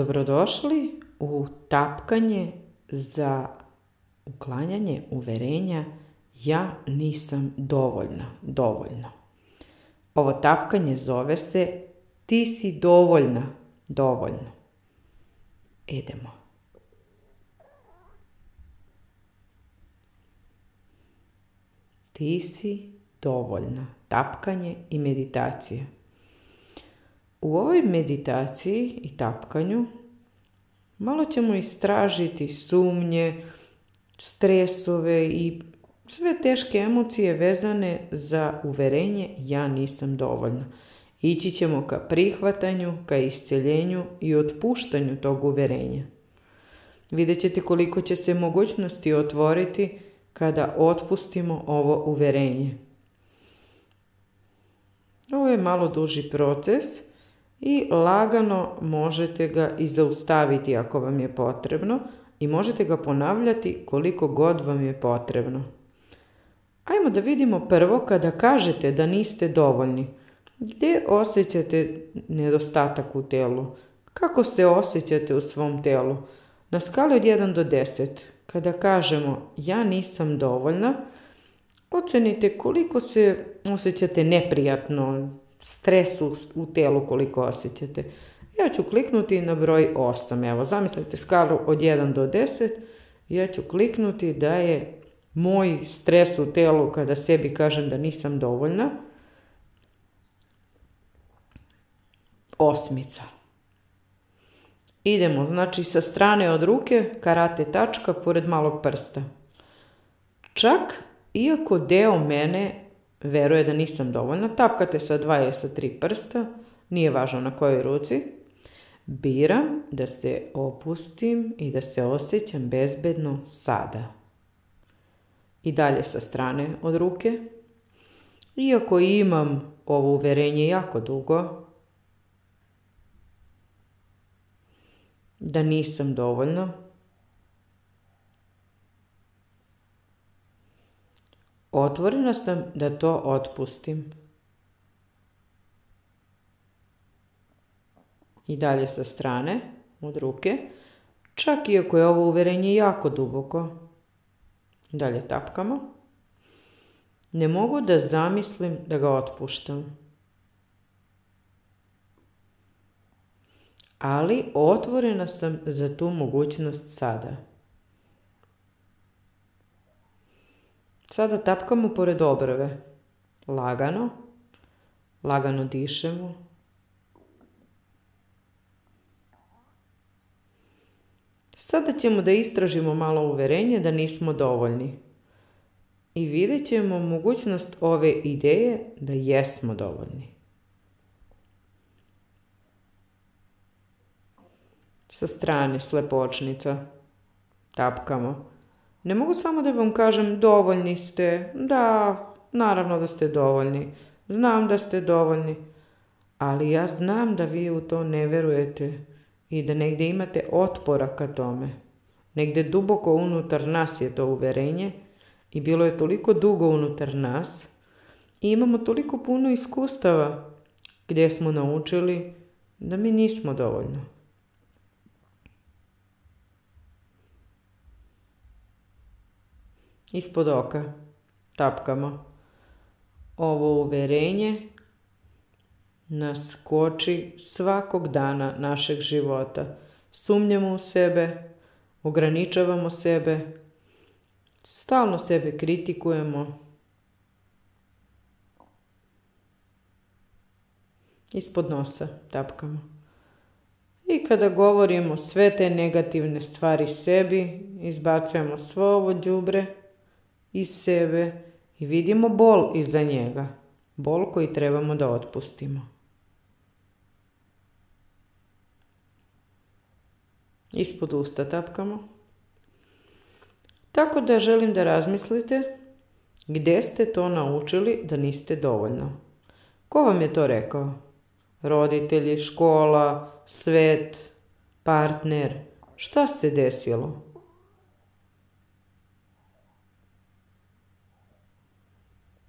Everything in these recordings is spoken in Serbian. Dobrodošli u tapkanje za uklanjanje uverenja ja nisam dovoljna, dovoljno. Ovo tapkanje zove se ti si dovoljna, dovoljno. Idemo. Ti si dovoljna. Tapkanje i meditacija. U ovoj meditaciji i tapkanju Malo ćemo istražiti sumnje, stresove i sve teške emocije vezane za uverenje ja nisam dovoljna. Ići ćemo ka prihvatanju, ka isceljenju i otpuštanju tog uverenja. Vidjet ćete koliko će se mogućnosti otvoriti kada otpustimo ovo uverenje. Ovo je malo duži proces, i lagano možete ga i zaustaviti ako vam je potrebno i možete ga ponavljati koliko god vam je potrebno. Ajmo da vidimo prvo kada kažete da niste dovoljni. Gdje osjećate nedostatak u telu? Kako se osjećate u svom telu? Na skali od 1 do 10, kada kažemo ja nisam dovoljna, ocenite koliko se osjećate neprijatno, stresu u telu koliko osjećate. Ja ću kliknuti na broj 8. Evo, zamislite skalu od 1 do 10. Ja ću kliknuti da je moj stres u telu kada sebi kažem da nisam dovoljna. Osmica. Idemo, znači sa strane od ruke, karate tačka pored malog prsta. Čak iako deo mene Veruje da nisam dovoljno. tapkate sa dva ili sa tri prsta, nije važno na kojoj ruci. Biram da se opustim i da se osjećam bezbedno sada. I dalje sa strane od ruke. Iako imam ovo uverenje jako dugo, da nisam dovoljno, Otvorena sam da to otpustim. I dalje sa strane, od ruke, čak i ako je ovo uverenje jako duboko. Dalje tapkamo. Ne mogu da zamislim da ga otpuštam. Ali otvorena sam za tu mogućnost sada. Sada tapkamo pored obrve. Lagano. Lagano dišemo. Sada ćemo da istražimo malo uverenje da nismo dovoljni. I vidjet ćemo mogućnost ove ideje da jesmo dovoljni. Sa strane slepočnica. Tapkamo. Ne mogu samo da vam kažem dovoljni ste. Da, naravno da ste dovoljni. Znam da ste dovoljni. Ali ja znam da vi u to ne verujete i da negdje imate otpora ka tome. Negdje duboko unutar nas je to uverenje i bilo je toliko dugo unutar nas i imamo toliko puno iskustava gdje smo naučili da mi nismo dovoljno. ispod oka tapkamo ovo uverenje nas koči svakog dana našeg života. Sumnjamo u sebe, ograničavamo sebe, stalno sebe kritikujemo. Ispod nosa tapkamo. I kada govorimo sve te negativne stvari sebi, izbacujemo svo ovo đubre iz sebe i vidimo bol iza njega, bol koji trebamo da otpustimo. Ispod usta tapkamo. Tako da želim da razmislite gdje ste to naučili da niste dovoljno. Ko vam je to rekao? Roditelji, škola, svet, partner. Šta se desilo?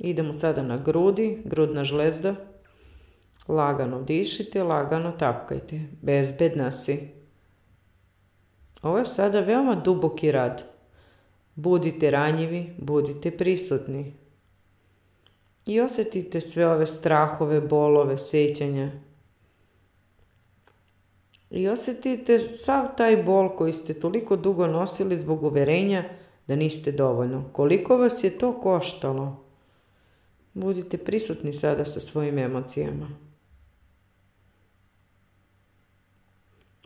Idemo sada na grudi, grudna žlezda. Lagano dišite, lagano tapkajte. Bezbedna si. Ovo je sada veoma duboki rad. Budite ranjivi, budite prisutni. I osjetite sve ove strahove, bolove, sjećanja. I osjetite sav taj bol koji ste toliko dugo nosili zbog uverenja da niste dovoljno. Koliko vas je to koštalo? Budite prisutni sada sa svojim emocijama.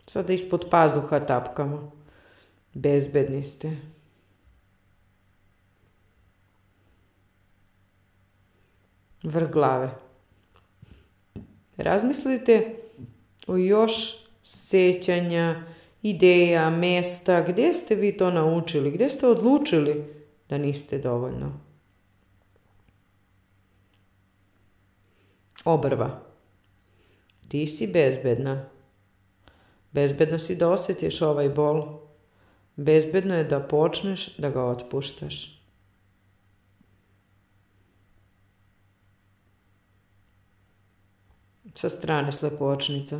Sada ispod pazuha tapkamo. Bezbedni ste. Vrh glave. Razmislite o još sećanja, ideja, mesta. Gdje ste vi to naučili? Gdje ste odlučili da niste dovoljno? obrva. Ti si bezbedna. Bezbedno si da osjetiš ovaj bol. Bezbedno je da počneš da ga otpuštaš. Sa strane slepočnica.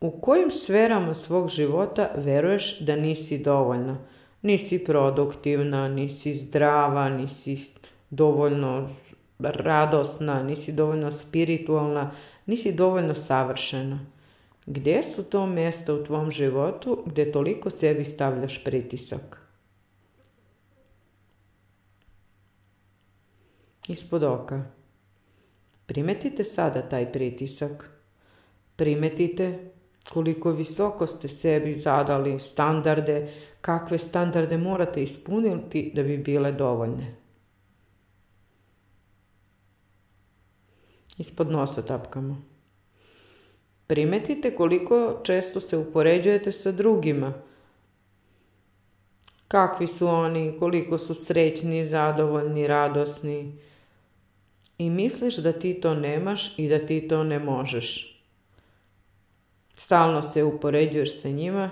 U kojim sferama svog života veruješ da nisi dovoljna? Nisi produktivna, nisi zdrava, nisi dovoljno radosna, nisi dovoljno spiritualna, nisi dovoljno savršena. Gdje su to mjesta u tvom životu gdje toliko sebi stavljaš pritisak? Ispod oka. Primetite sada taj pritisak. Primetite koliko visoko ste sebi zadali standarde, kakve standarde morate ispuniti da bi bile dovoljne. ispod nosa tapkamo. Primetite koliko često se upoređujete sa drugima. Kakvi su oni, koliko su srećni, zadovoljni, radosni. I misliš da ti to nemaš i da ti to ne možeš. Stalno se upoređuješ sa njima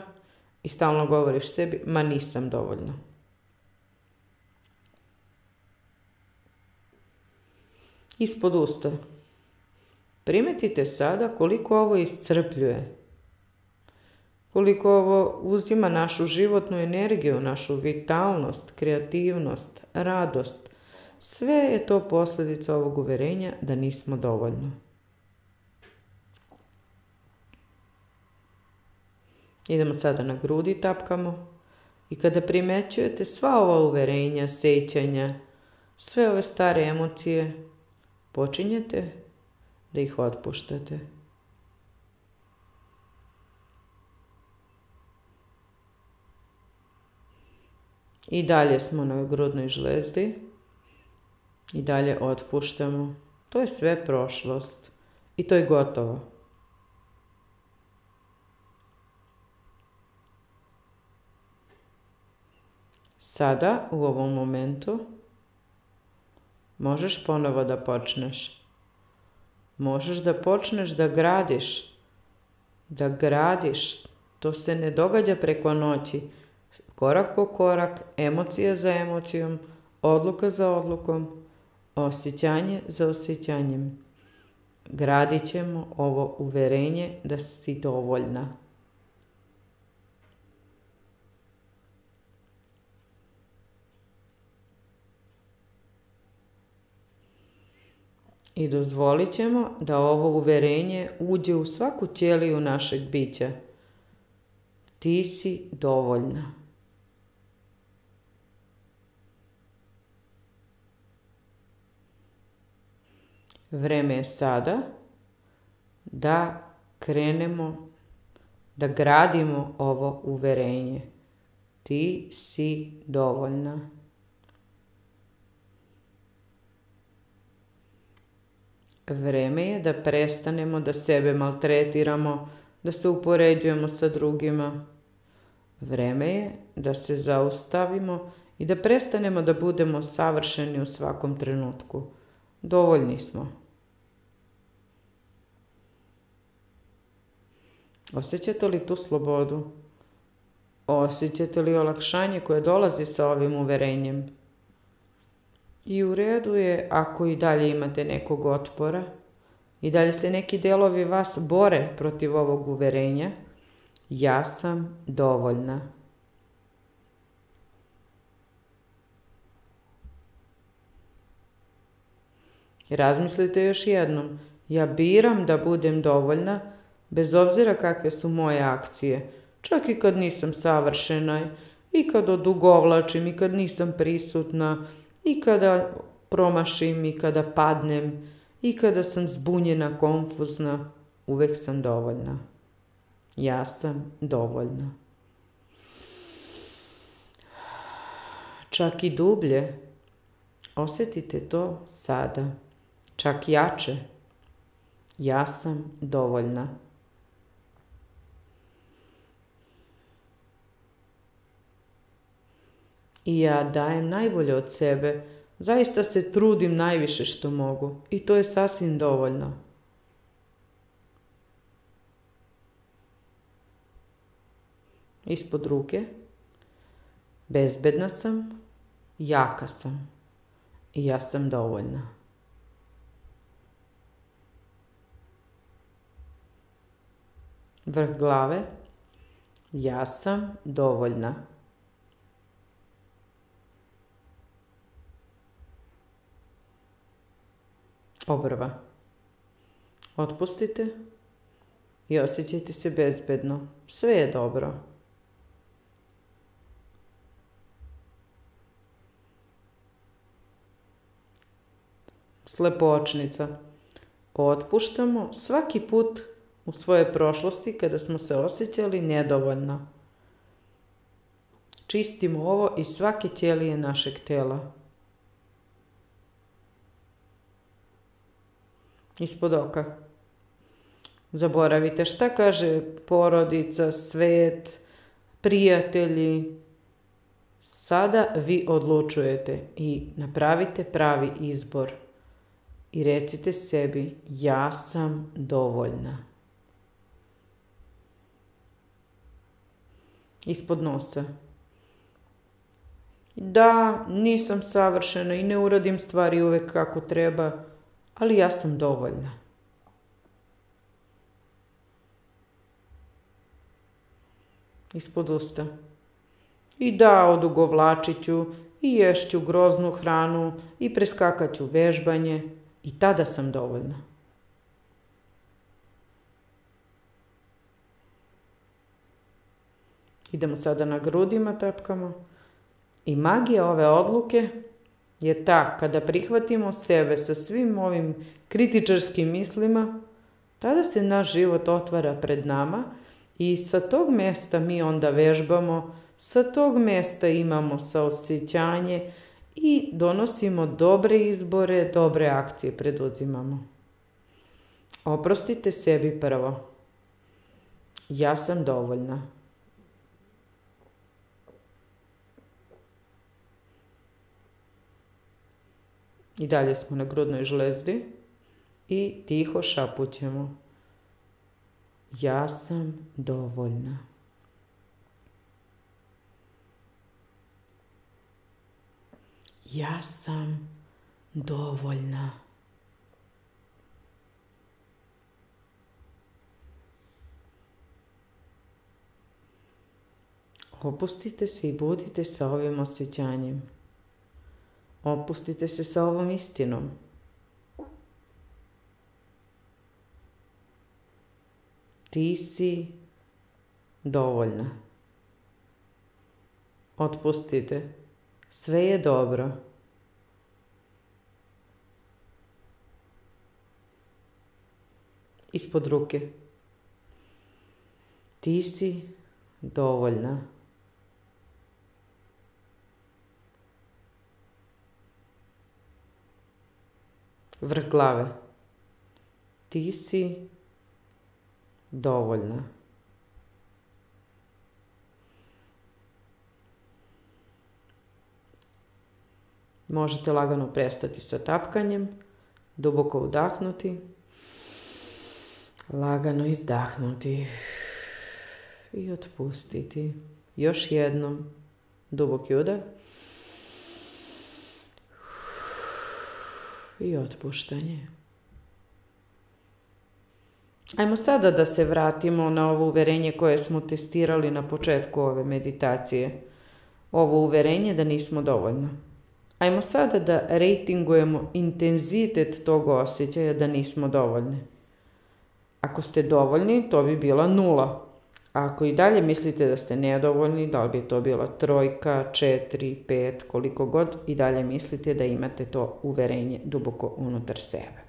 i stalno govoriš sebi, ma nisam dovoljno. Ispod usta. Primetite sada koliko ovo iscrpljuje, koliko ovo uzima našu životnu energiju, našu vitalnost, kreativnost, radost. Sve je to posljedica ovog uverenja da nismo dovoljno. Idemo sada na grudi, tapkamo. I kada primećujete sva ova uverenja, sećanja, sve ove stare emocije, počinjete da ih otpuštate. I dalje smo na grudnoj žlezdi. I dalje otpuštamo. To je sve prošlost. I to je gotovo. Sada, u ovom momentu, možeš ponovo da počneš. Možeš da počneš da gradiš, da gradiš. To se ne događa preko noći. Korak po korak, emocija za emocijom, odluka za odlukom, osjećanje za osjećanjem. Gradit ćemo ovo uverenje da si dovoljna. i dozvolit ćemo da ovo uverenje uđe u svaku ćeliju našeg bića. Ti si dovoljna. Vreme je sada da krenemo, da gradimo ovo uverenje. Ti si dovoljna. Vreme je da prestanemo da sebe maltretiramo, da se upoređujemo sa drugima. Vreme je da se zaustavimo i da prestanemo da budemo savršeni u svakom trenutku. Dovoljni smo. Osjećate li tu slobodu? Osjećate li olakšanje koje dolazi sa ovim uverenjem? I u redu je ako i dalje imate nekog otpora i dalje se neki delovi vas bore protiv ovog uverenja, ja sam dovoljna. Razmislite još jednom. Ja biram da budem dovoljna, bez obzira kakve su moje akcije. Čak i kad nisam savršena, i kad odugovlačim, i kad nisam prisutna, i kada promašim i kada padnem i kada sam zbunjena, konfuzna, uvek sam dovoljna. Ja sam dovoljna. Čak i dublje. Osjetite to sada. Čak jače. Ja sam dovoljna. I ja dajem najbolje od sebe. Zaista se trudim najviše što mogu. I to je sasvim dovoljno. Ispod ruke. Bezbedna sam. Jaka sam. I ja sam dovoljna. Vrh glave. Ja sam dovoljna. obrva. Otpustite i osjećajte se bezbedno. Sve je dobro. Slepočnica. Otpuštamo svaki put u svoje prošlosti kada smo se osjećali nedovoljno. Čistimo ovo i svake ćelije našeg tela. ispod oka. Zaboravite šta kaže porodica, svet, prijatelji. Sada vi odlučujete i napravite pravi izbor. I recite sebi, ja sam dovoljna. Ispod nosa. Da, nisam savršena i ne uradim stvari uvek kako treba ali ja sam dovoljna. Ispod usta. I da, odugovlačit ću, i ješću groznu hranu, i preskakat ću vežbanje, i tada sam dovoljna. Idemo sada na grudima tapkamo. I magija ove odluke je ta kada prihvatimo sebe sa svim ovim kritičarskim mislima, tada se naš život otvara pred nama i sa tog mesta mi onda vežbamo, sa tog mesta imamo saosjećanje i donosimo dobre izbore, dobre akcije preduzimamo. Oprostite sebi prvo. Ja sam dovoljna. I dalje smo na grudnoj žlezdi i tiho šapućemo. Ja sam dovoljna. Ja sam dovoljna. Opustite se i budite sa ovim osjećanjem. Opustite se sa ovom istinom. Ti si dovoljna. Otpustite. Sve je dobro. Ispod ruke. Ti si dovoljna. vrh glave. Ti si dovoljna. Možete lagano prestati sa tapkanjem, duboko udahnuti, lagano izdahnuti i otpustiti. Još jednom duboki udah. i otpuštanje. Ajmo sada da se vratimo na ovo uverenje koje smo testirali na početku ove meditacije. Ovo uverenje da nismo dovoljno. Ajmo sada da rejtingujemo intenzitet tog osjećaja da nismo dovoljni. Ako ste dovoljni, to bi bila nula. Ako i dalje mislite da ste nedovoljni, da li bi to bila trojka, četiri, pet, koliko god, i dalje mislite da imate to uverenje duboko unutar sebe.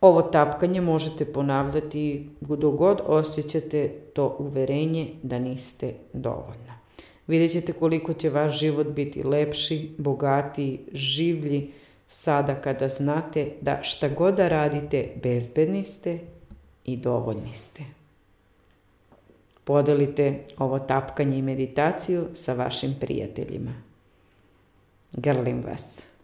Ovo tapkanje možete ponavljati dok god osjećate to uverenje da niste dovoljna. Vidjet ćete koliko će vaš život biti lepši, bogatiji, življi, sada kada znate da šta god da radite bezbedni ste i dovoljni ste podelite ovo tapkanje i meditaciju sa vašim prijateljima. Grlim vas!